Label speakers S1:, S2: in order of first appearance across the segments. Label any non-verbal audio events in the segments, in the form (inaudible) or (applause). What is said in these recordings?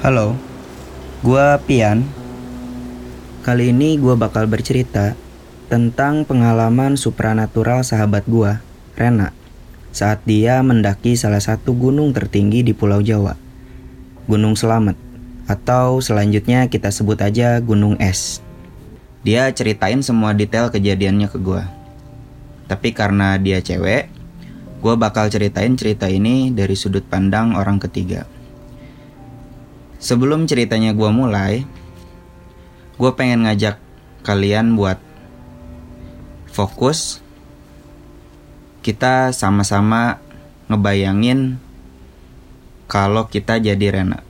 S1: Halo, gua Pian. Kali ini gua bakal bercerita tentang pengalaman supranatural sahabat gua, Rena, saat dia mendaki salah satu gunung tertinggi di Pulau Jawa, Gunung Selamet, atau selanjutnya kita sebut aja Gunung Es. Dia ceritain semua detail kejadiannya ke gua. Tapi karena dia cewek, gua bakal ceritain cerita ini dari sudut pandang orang ketiga. Sebelum ceritanya gua mulai, gua pengen ngajak kalian buat fokus. Kita sama-sama ngebayangin kalau kita jadi Rena.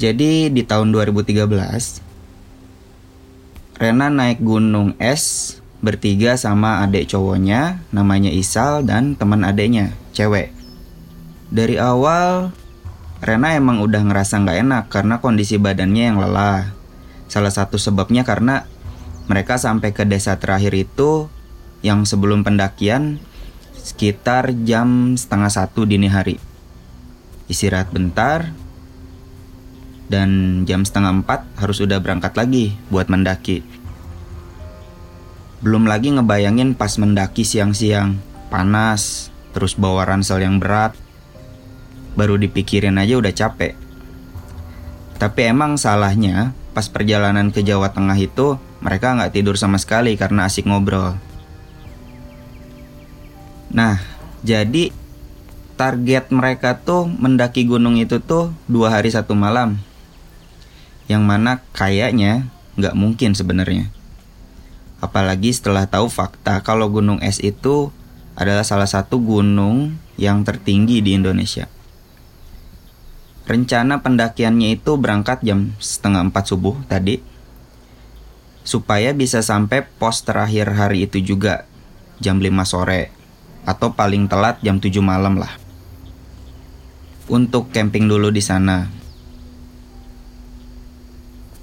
S1: Jadi di tahun 2013, Rena naik gunung es bertiga sama adik cowoknya namanya Isal dan teman adiknya, cewek. Dari awal Rena emang udah ngerasa nggak enak karena kondisi badannya yang lelah. Salah satu sebabnya karena mereka sampai ke desa terakhir itu yang sebelum pendakian sekitar jam setengah satu dini hari. Istirahat bentar, dan jam setengah empat harus udah berangkat lagi buat mendaki. Belum lagi ngebayangin pas mendaki siang-siang, panas, terus bawa ransel yang berat, baru dipikirin aja udah capek. Tapi emang salahnya pas perjalanan ke Jawa Tengah itu mereka nggak tidur sama sekali karena asik ngobrol. Nah, jadi target mereka tuh mendaki gunung itu tuh dua hari satu malam. Yang mana kayaknya nggak mungkin sebenarnya. Apalagi setelah tahu fakta kalau gunung es itu adalah salah satu gunung yang tertinggi di Indonesia. Rencana pendakiannya itu berangkat jam setengah empat subuh tadi supaya bisa sampai pos terakhir hari itu juga jam 5 sore atau paling telat jam 7 malam lah. Untuk camping dulu di sana.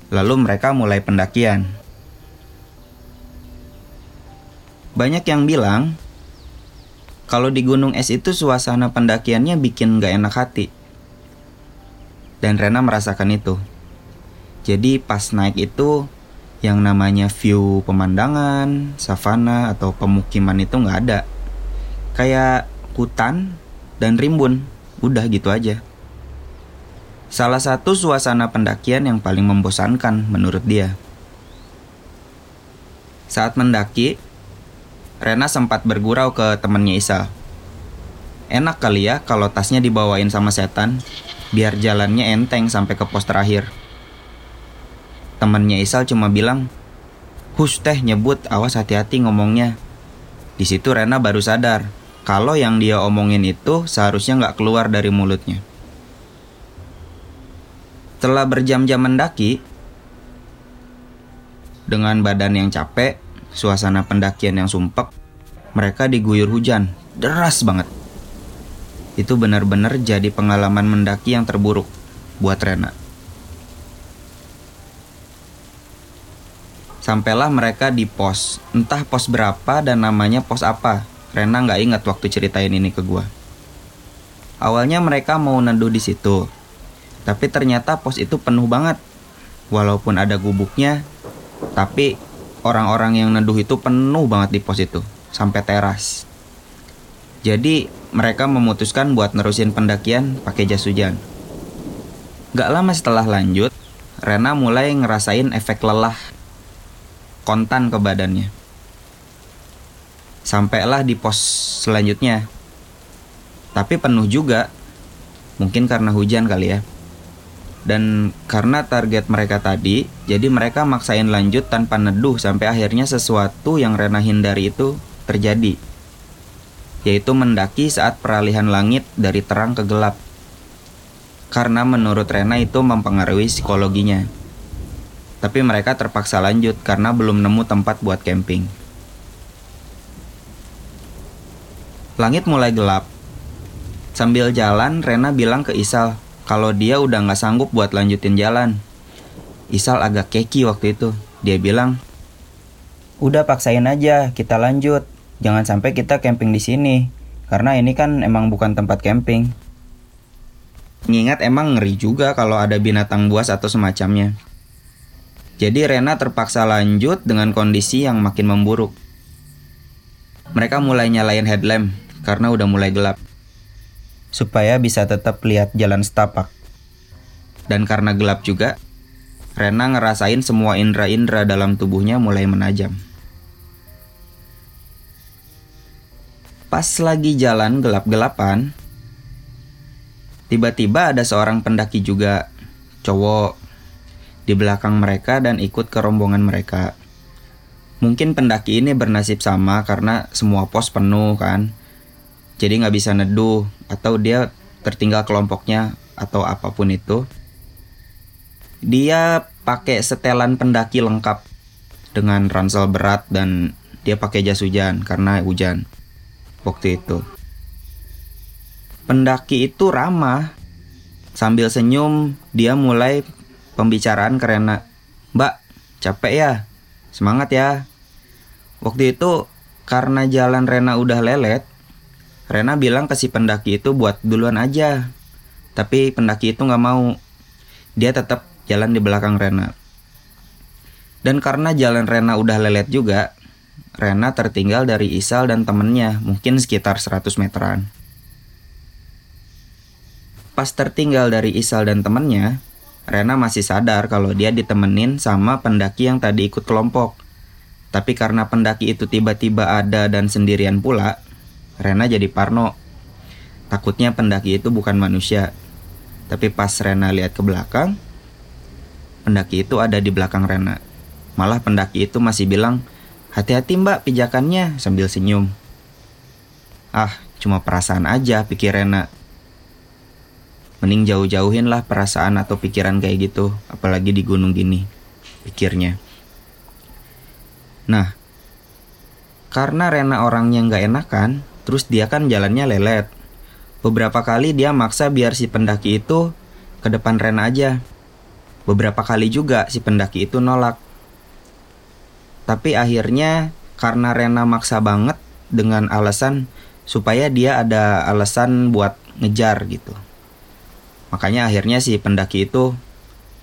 S1: Lalu mereka mulai pendakian. Banyak yang bilang kalau di gunung es itu suasana pendakiannya bikin gak enak hati dan Rena merasakan itu. Jadi pas naik itu yang namanya view pemandangan, savana atau pemukiman itu nggak ada. Kayak hutan dan rimbun, udah gitu aja. Salah satu suasana pendakian yang paling membosankan menurut dia. Saat mendaki, Rena sempat bergurau ke temennya Isa. Enak kali ya kalau tasnya dibawain sama setan, biar jalannya enteng sampai ke pos terakhir. Temennya Isal cuma bilang, Hus teh nyebut, awas hati-hati ngomongnya. Di situ Rena baru sadar, kalau yang dia omongin itu seharusnya nggak keluar dari mulutnya. Setelah berjam-jam mendaki, dengan badan yang capek, suasana pendakian yang sumpek, mereka diguyur hujan, deras banget. Itu benar-benar jadi pengalaman mendaki yang terburuk buat Rena. Sampailah mereka di pos, entah pos berapa dan namanya pos apa. Rena nggak ingat waktu ceritain ini ke gua. Awalnya mereka mau neduh di situ, tapi ternyata pos itu penuh banget. Walaupun ada gubuknya, tapi orang-orang yang neduh itu penuh banget di pos itu, sampai teras. Jadi mereka memutuskan buat nerusin pendakian pakai jas hujan. Gak lama setelah lanjut, Rena mulai ngerasain efek lelah kontan ke badannya. Sampailah di pos selanjutnya. Tapi penuh juga. Mungkin karena hujan kali ya. Dan karena target mereka tadi, jadi mereka maksain lanjut tanpa neduh sampai akhirnya sesuatu yang Rena hindari itu terjadi yaitu mendaki saat peralihan langit dari terang ke gelap. Karena menurut Rena itu mempengaruhi psikologinya. Tapi mereka terpaksa lanjut karena belum nemu tempat buat camping. Langit mulai gelap. Sambil jalan, Rena bilang ke Isal kalau dia udah gak sanggup buat lanjutin jalan. Isal agak keki waktu itu. Dia bilang, Udah paksain aja, kita lanjut. Jangan sampai kita camping di sini, karena ini kan emang bukan tempat camping. Ngingat emang ngeri juga kalau ada binatang buas atau semacamnya. Jadi Rena terpaksa lanjut dengan kondisi yang makin memburuk. Mereka mulai nyalain headlamp karena udah mulai gelap. Supaya bisa tetap lihat jalan setapak. Dan karena gelap juga, Rena ngerasain semua indera-indera dalam tubuhnya mulai menajam. Pas lagi jalan gelap-gelapan, tiba-tiba ada seorang pendaki juga, cowok, di belakang mereka dan ikut ke rombongan mereka. Mungkin pendaki ini bernasib sama karena semua pos penuh kan. Jadi nggak bisa neduh atau dia tertinggal kelompoknya atau apa pun itu. Dia pakai setelan pendaki lengkap dengan ransel berat dan dia pakai jas hujan karena hujan waktu itu. Pendaki itu ramah. Sambil senyum, dia mulai pembicaraan ke Rena. Mbak, capek ya? Semangat ya. Waktu itu karena jalan Rena udah lelet, Rena bilang ke si pendaki itu buat duluan aja. Tapi pendaki itu nggak mau. Dia tetap jalan di belakang Rena. Dan karena jalan Rena udah lelet juga, Rena tertinggal dari Isal dan temennya, mungkin sekitar 100 meteran. Pas tertinggal dari Isal dan temennya, Rena masih sadar kalau dia ditemenin sama pendaki yang tadi ikut kelompok. Tapi karena pendaki itu tiba-tiba ada dan sendirian pula, Rena jadi parno. Takutnya pendaki itu bukan manusia. Tapi pas Rena lihat ke belakang, pendaki itu ada di belakang Rena. Malah pendaki itu masih bilang, Hati-hati mbak pijakannya sambil senyum. Ah, cuma perasaan aja pikir Rena. Mending jauh-jauhin lah perasaan atau pikiran kayak gitu, apalagi di gunung gini, pikirnya. Nah, karena Rena orangnya nggak enakan, terus dia kan jalannya lelet. Beberapa kali dia maksa biar si pendaki itu ke depan Rena aja. Beberapa kali juga si pendaki itu nolak. Tapi akhirnya karena Rena maksa banget dengan alasan supaya dia ada alasan buat ngejar gitu. Makanya akhirnya si pendaki itu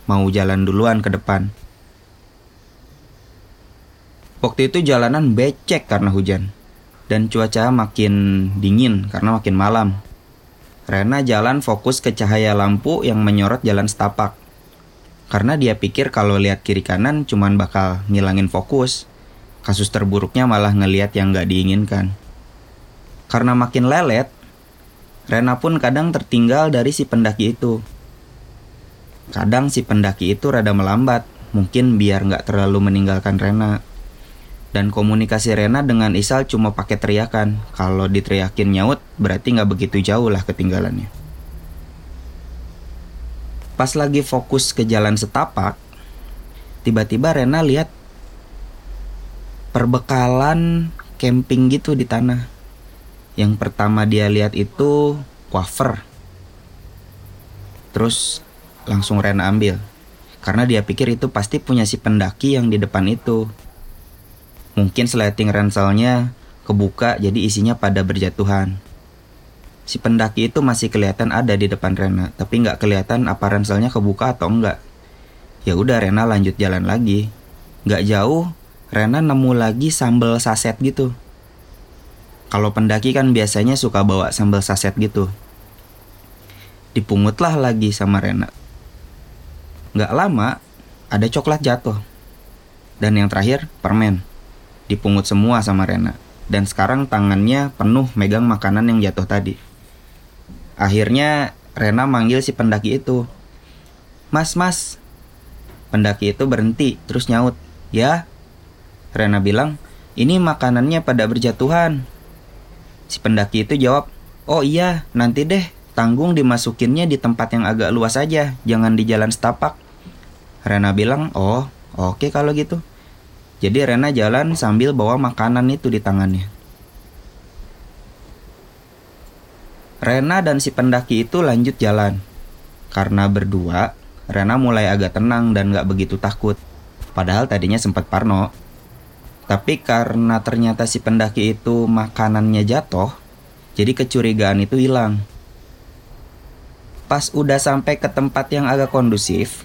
S1: mau jalan duluan ke depan. Waktu itu jalanan becek karena hujan dan cuaca makin dingin karena makin malam. Rena jalan fokus ke cahaya lampu yang menyorot jalan setapak. Karena dia pikir kalau lihat kiri kanan cuman bakal ngilangin fokus. Kasus terburuknya malah ngeliat yang gak diinginkan. Karena makin lelet, Rena pun kadang tertinggal dari si pendaki itu. Kadang si pendaki itu rada melambat, mungkin biar gak terlalu meninggalkan Rena. Dan komunikasi Rena dengan Isal cuma pakai teriakan. Kalau diteriakin nyaut, berarti gak begitu jauh lah ketinggalannya. Pas lagi fokus ke jalan setapak, tiba-tiba Rena lihat perbekalan camping gitu di tanah. Yang pertama dia lihat itu wafer. Terus langsung Rena ambil. Karena dia pikir itu pasti punya si pendaki yang di depan itu. Mungkin sleting ranselnya kebuka jadi isinya pada berjatuhan si pendaki itu masih kelihatan ada di depan Rena, tapi nggak kelihatan apa ranselnya kebuka atau enggak. Ya udah Rena lanjut jalan lagi. Nggak jauh, Rena nemu lagi sambal saset gitu. Kalau pendaki kan biasanya suka bawa sambal saset gitu. Dipungutlah lagi sama Rena. Nggak lama, ada coklat jatuh. Dan yang terakhir, permen. Dipungut semua sama Rena. Dan sekarang tangannya penuh megang makanan yang jatuh tadi. Akhirnya Rena manggil si pendaki itu. Mas, mas. Pendaki itu berhenti, terus nyaut. Ya? Rena bilang, ini makanannya pada berjatuhan. Si pendaki itu jawab, oh iya, nanti deh, tanggung dimasukinnya di tempat yang agak luas aja, jangan di jalan setapak. Rena bilang, oh, oke kalau gitu. Jadi Rena jalan sambil bawa makanan itu di tangannya. Rena dan si pendaki itu lanjut jalan. Karena berdua, Rena mulai agak tenang dan gak begitu takut. Padahal tadinya sempat parno. Tapi karena ternyata si pendaki itu makanannya jatuh, jadi kecurigaan itu hilang. Pas udah sampai ke tempat yang agak kondusif,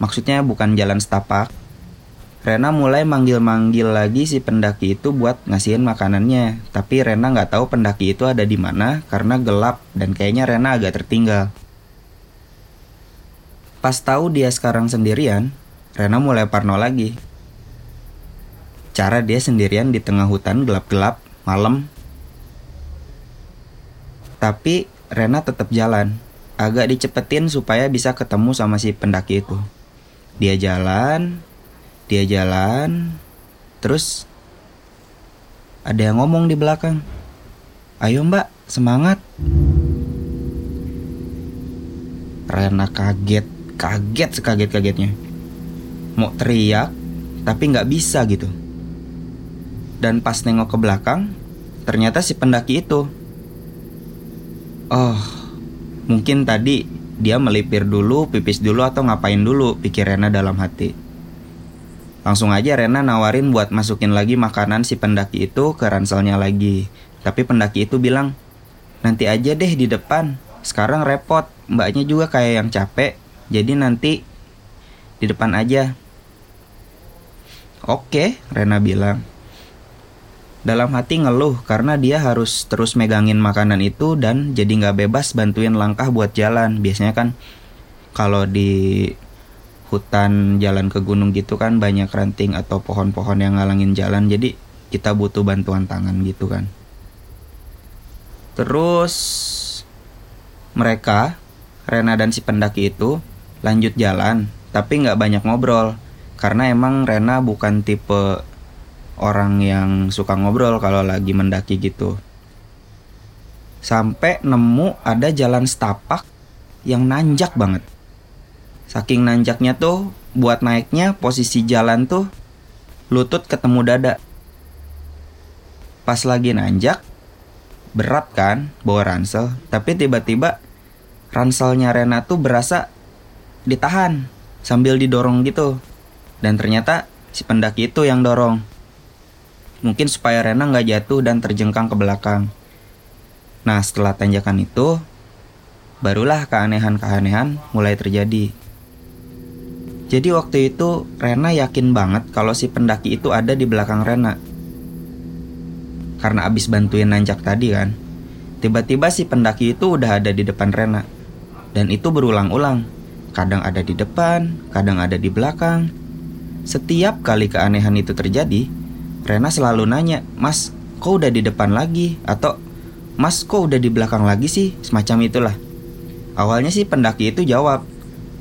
S1: maksudnya bukan jalan setapak, Rena mulai manggil-manggil lagi si pendaki itu buat ngasihin makanannya. Tapi Rena nggak tahu pendaki itu ada di mana karena gelap dan kayaknya Rena agak tertinggal. Pas tahu dia sekarang sendirian, Rena mulai parno lagi. Cara dia sendirian di tengah hutan gelap-gelap, malam. Tapi Rena tetap jalan agak dicepetin supaya bisa ketemu sama si pendaki itu. Dia jalan, dia jalan, terus ada yang ngomong di belakang. Ayo mbak, semangat. Rena kaget, kaget sekaget-kagetnya. Mau teriak, tapi nggak bisa gitu. Dan pas nengok ke belakang, ternyata si pendaki itu. Oh, Mungkin tadi dia melipir dulu, pipis dulu atau ngapain dulu, pikir Rena dalam hati. Langsung aja Rena nawarin buat masukin lagi makanan si pendaki itu ke ranselnya lagi. Tapi pendaki itu bilang, nanti aja deh di depan. Sekarang repot, mbaknya juga kayak yang capek. Jadi nanti di depan aja. Oke, Rena bilang. Dalam hati ngeluh karena dia harus terus megangin makanan itu dan jadi nggak bebas bantuin langkah buat jalan. Biasanya kan kalau di hutan jalan ke gunung gitu kan banyak ranting atau pohon-pohon yang ngalangin jalan jadi kita butuh bantuan tangan gitu kan. Terus mereka Rena dan si pendaki itu lanjut jalan tapi nggak banyak ngobrol karena emang Rena bukan tipe orang yang suka ngobrol kalau lagi mendaki gitu. Sampai nemu ada jalan setapak yang nanjak banget. Saking nanjaknya tuh buat naiknya posisi jalan tuh lutut ketemu dada. Pas lagi nanjak, berat kan bawa ransel, tapi tiba-tiba ranselnya Rena tuh berasa ditahan sambil didorong gitu. Dan ternyata si pendaki itu yang dorong. Mungkin supaya Rena nggak jatuh dan terjengkang ke belakang. Nah setelah tanjakan itu, barulah keanehan-keanehan mulai terjadi. Jadi waktu itu Rena yakin banget kalau si pendaki itu ada di belakang Rena. Karena abis bantuin nanjak tadi kan. Tiba-tiba si pendaki itu udah ada di depan Rena. Dan itu berulang-ulang. Kadang ada di depan, kadang ada di belakang. Setiap kali keanehan itu terjadi, Rena selalu nanya, Mas, kok udah di depan lagi? Atau, Mas, kok udah di belakang lagi sih? Semacam itulah. Awalnya sih pendaki itu jawab,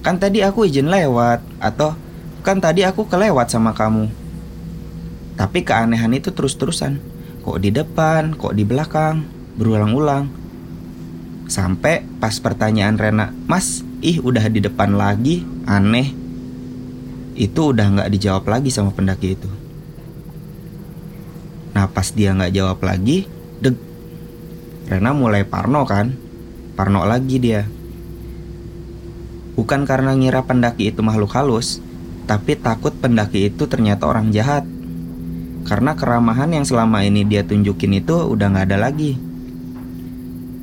S1: kan tadi aku izin lewat. Atau, kan tadi aku kelewat sama kamu. Tapi keanehan itu terus-terusan. Kok di depan, kok di belakang, berulang-ulang. Sampai pas pertanyaan Rena, Mas, ih udah di depan lagi, aneh. Itu udah nggak dijawab lagi sama pendaki itu. Nah pas dia nggak jawab lagi, deg. Rena mulai parno kan, parno lagi dia. Bukan karena ngira pendaki itu makhluk halus, tapi takut pendaki itu ternyata orang jahat. Karena keramahan yang selama ini dia tunjukin itu udah nggak ada lagi.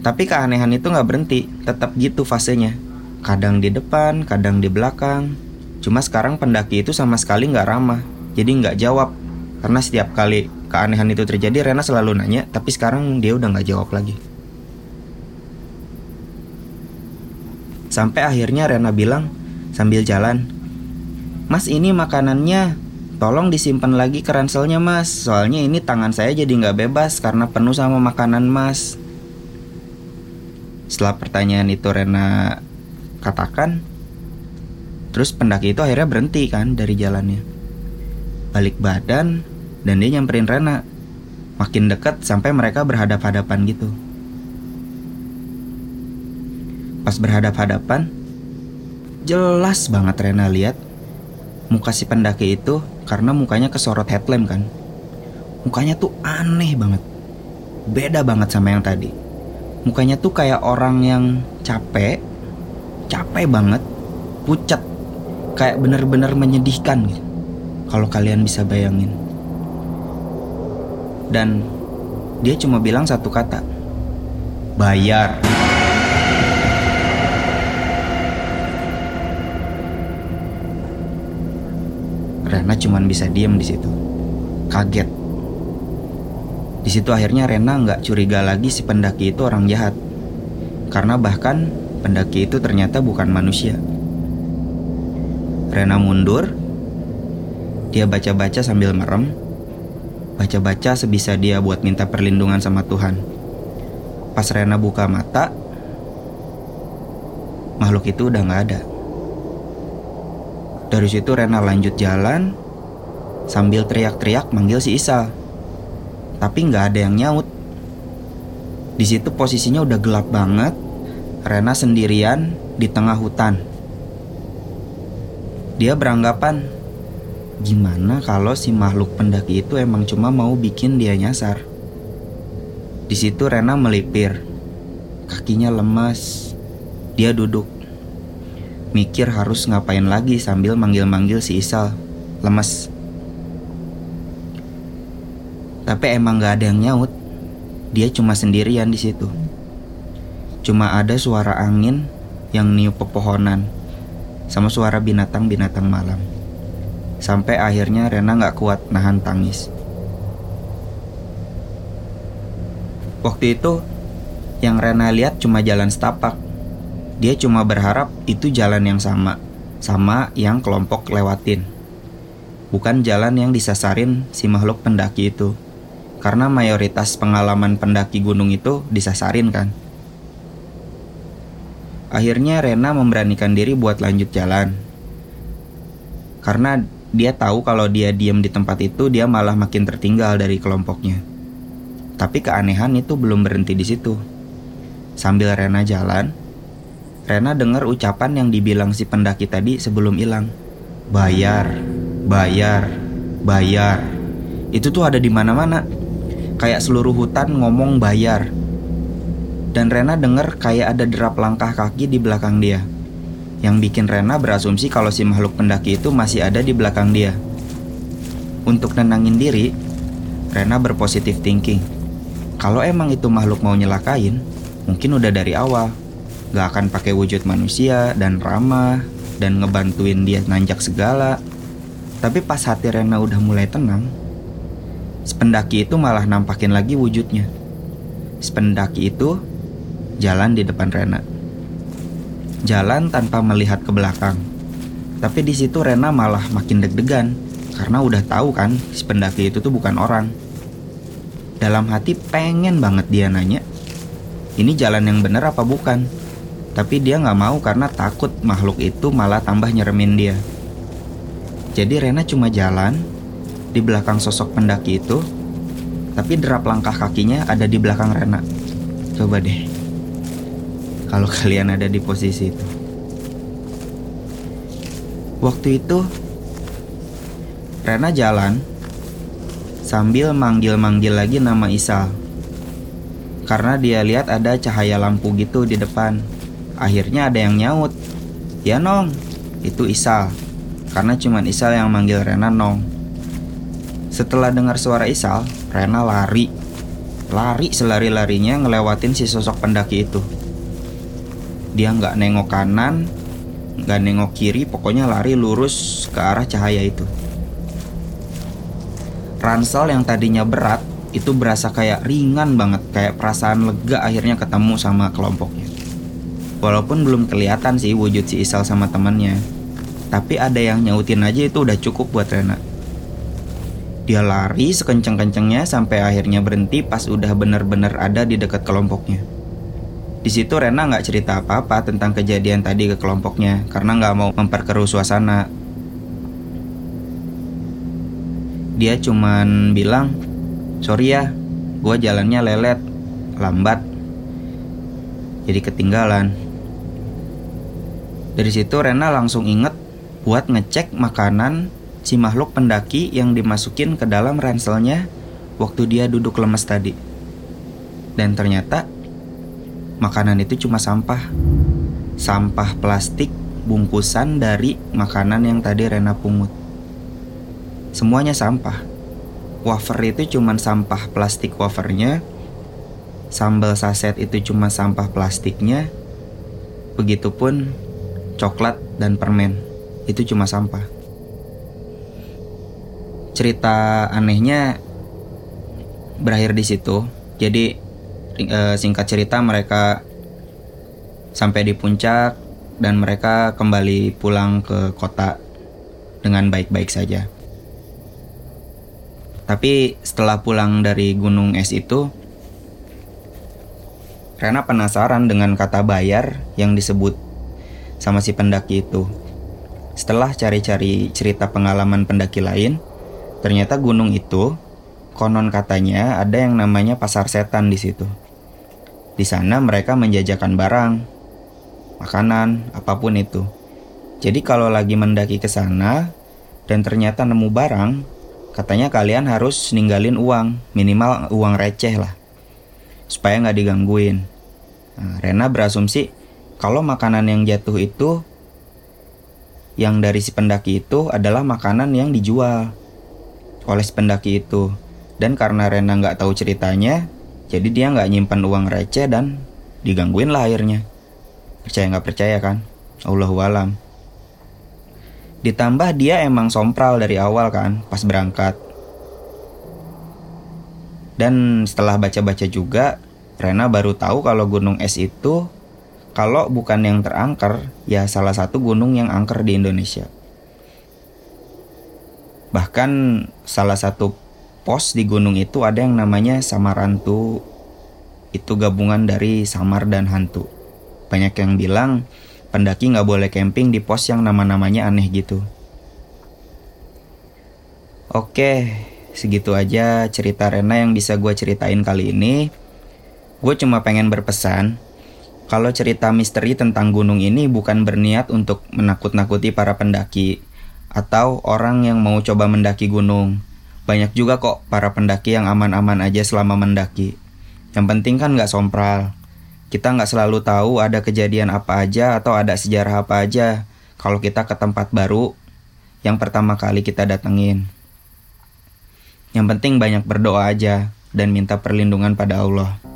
S1: Tapi keanehan itu nggak berhenti, tetap gitu fasenya. Kadang di depan, kadang di belakang. Cuma sekarang pendaki itu sama sekali nggak ramah, jadi nggak jawab. Karena setiap kali keanehan itu terjadi Rena selalu nanya tapi sekarang dia udah nggak jawab lagi sampai akhirnya Rena bilang sambil jalan. Mas ini makanannya. Tolong disimpan lagi ke ranselnya mas. Soalnya ini tangan saya jadi nggak bebas karena penuh sama makanan mas. Setelah pertanyaan itu Rena katakan terus pendaki itu akhirnya berhenti kan dari jalannya. Balik badan dan dia nyamperin Rena. Makin dekat sampai mereka berhadap-hadapan gitu. Pas berhadap-hadapan, jelas banget Rena lihat muka si pendaki itu karena mukanya kesorot headlamp kan. Mukanya tuh aneh banget. Beda banget sama yang tadi. Mukanya tuh kayak orang yang capek, capek banget, pucat, kayak bener-bener menyedihkan gitu. Kalau kalian bisa bayangin dan dia cuma bilang satu kata bayar Rena cuman bisa diem di situ. Kaget. Di situ akhirnya Rena nggak curiga lagi si pendaki itu orang jahat. Karena bahkan pendaki itu ternyata bukan manusia. Rena mundur. Dia baca-baca sambil merem. Baca-baca sebisa dia buat minta perlindungan sama Tuhan. Pas Rena buka mata, makhluk itu udah nggak ada. Dari situ Rena lanjut jalan sambil teriak-teriak manggil si Isa. Tapi nggak ada yang nyaut. Di situ posisinya udah gelap banget. Rena sendirian di tengah hutan. Dia beranggapan, gimana kalau si makhluk pendaki itu emang cuma mau bikin dia nyasar. Di situ Rena melipir, kakinya lemas. Dia duduk mikir harus ngapain lagi sambil manggil-manggil si Isal. Lemes. Tapi emang gak ada yang nyaut. Dia cuma sendirian di situ. Cuma ada suara angin yang niup pepohonan sama suara binatang-binatang malam. Sampai akhirnya Rena gak kuat nahan tangis. Waktu itu yang Rena lihat cuma jalan setapak dia cuma berharap itu jalan yang sama, sama yang kelompok lewatin. Bukan jalan yang disasarin si makhluk pendaki itu. Karena mayoritas pengalaman pendaki gunung itu disasarin kan. Akhirnya Rena memberanikan diri buat lanjut jalan. Karena dia tahu kalau dia diam di tempat itu dia malah makin tertinggal dari kelompoknya. Tapi keanehan itu belum berhenti di situ. Sambil Rena jalan, Rena dengar ucapan yang dibilang si pendaki tadi sebelum hilang. Bayar, bayar, bayar. Itu tuh ada di mana-mana. Kayak seluruh hutan ngomong bayar. Dan Rena dengar kayak ada derap langkah kaki di belakang dia. Yang bikin Rena berasumsi kalau si makhluk pendaki itu masih ada di belakang dia. Untuk nenangin diri, Rena berpositif thinking. Kalau emang itu makhluk mau nyelakain, mungkin udah dari awal gak akan pakai wujud manusia dan ramah dan ngebantuin dia nanjak segala. Tapi pas hati Rena udah mulai tenang, sependaki itu malah nampakin lagi wujudnya. Sependaki itu jalan di depan Rena. Jalan tanpa melihat ke belakang. Tapi di situ Rena malah makin deg-degan karena udah tahu kan si pendaki itu tuh bukan orang. Dalam hati pengen banget dia nanya, ini jalan yang bener apa bukan? Tapi dia nggak mau karena takut makhluk itu malah tambah nyeremin dia. Jadi Rena cuma jalan di belakang sosok pendaki itu, tapi derap langkah kakinya ada di belakang Rena. Coba deh, kalau (laughs) kalian ada di posisi itu. Waktu itu, Rena jalan sambil manggil-manggil lagi nama Isal. Karena dia lihat ada cahaya lampu gitu di depan. Akhirnya ada yang nyaut. Ya Nong, itu Isal. Karena cuman Isal yang manggil Rena Nong. Setelah dengar suara Isal, Rena lari. Lari selari-larinya ngelewatin si sosok pendaki itu. Dia nggak nengok kanan, nggak nengok kiri, pokoknya lari lurus ke arah cahaya itu. Ransel yang tadinya berat itu berasa kayak ringan banget, kayak perasaan lega akhirnya ketemu sama kelompoknya. Walaupun belum kelihatan sih wujud si Isal sama temannya, tapi ada yang nyautin aja itu udah cukup buat Rena. Dia lari sekenceng-kencengnya sampai akhirnya berhenti pas udah bener-bener ada di dekat kelompoknya. Di situ Rena nggak cerita apa-apa tentang kejadian tadi ke kelompoknya karena nggak mau memperkeruh suasana. Dia cuman bilang, sorry ya, gue jalannya lelet, lambat, jadi ketinggalan. Dari situ Rena langsung inget buat ngecek makanan si makhluk pendaki yang dimasukin ke dalam ranselnya waktu dia duduk lemes tadi. Dan ternyata makanan itu cuma sampah. Sampah plastik bungkusan dari makanan yang tadi Rena pungut. Semuanya sampah. Wafer itu cuma sampah plastik wafernya. Sambal saset itu cuma sampah plastiknya. Begitupun coklat dan permen itu cuma sampah. cerita anehnya berakhir di situ. Jadi eh, singkat cerita mereka sampai di puncak dan mereka kembali pulang ke kota dengan baik-baik saja. Tapi setelah pulang dari gunung es itu, Rena penasaran dengan kata bayar yang disebut sama si pendaki itu. Setelah cari-cari cerita pengalaman pendaki lain, ternyata gunung itu konon katanya ada yang namanya pasar setan di situ. Di sana mereka menjajakan barang, makanan, apa pun itu. Jadi kalau lagi mendaki ke sana dan ternyata nemu barang, katanya kalian harus ninggalin uang, minimal uang receh lah. Supaya nggak digangguin. Nah, Rena berasumsi kalau makanan yang jatuh itu yang dari si pendaki itu adalah makanan yang dijual oleh si pendaki itu. Dan karena Rena nggak tahu ceritanya, jadi dia nggak nyimpan uang receh dan digangguin lah akhirnya. Percaya nggak percaya kan? Allahu alam. Ditambah dia emang sompral dari awal kan, pas berangkat. Dan setelah baca-baca juga, Rena baru tahu kalau gunung es itu kalau bukan yang terangker, ya salah satu gunung yang angker di Indonesia. Bahkan salah satu pos di gunung itu ada yang namanya Samarantu. Itu gabungan dari samar dan hantu. Banyak yang bilang pendaki nggak boleh camping di pos yang nama-namanya aneh gitu. Oke, segitu aja cerita Rena yang bisa gue ceritain kali ini. Gue cuma pengen berpesan, kalau cerita misteri tentang gunung ini bukan berniat untuk menakut-nakuti para pendaki atau orang yang mau coba mendaki gunung. Banyak juga kok para pendaki yang aman-aman aja selama mendaki. Yang penting kan nggak sompral. Kita nggak selalu tahu ada kejadian apa aja atau ada sejarah apa aja kalau kita ke tempat baru yang pertama kali kita datengin. Yang penting banyak berdoa aja dan minta perlindungan pada Allah.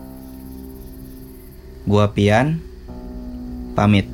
S1: Gua Pian, pamit.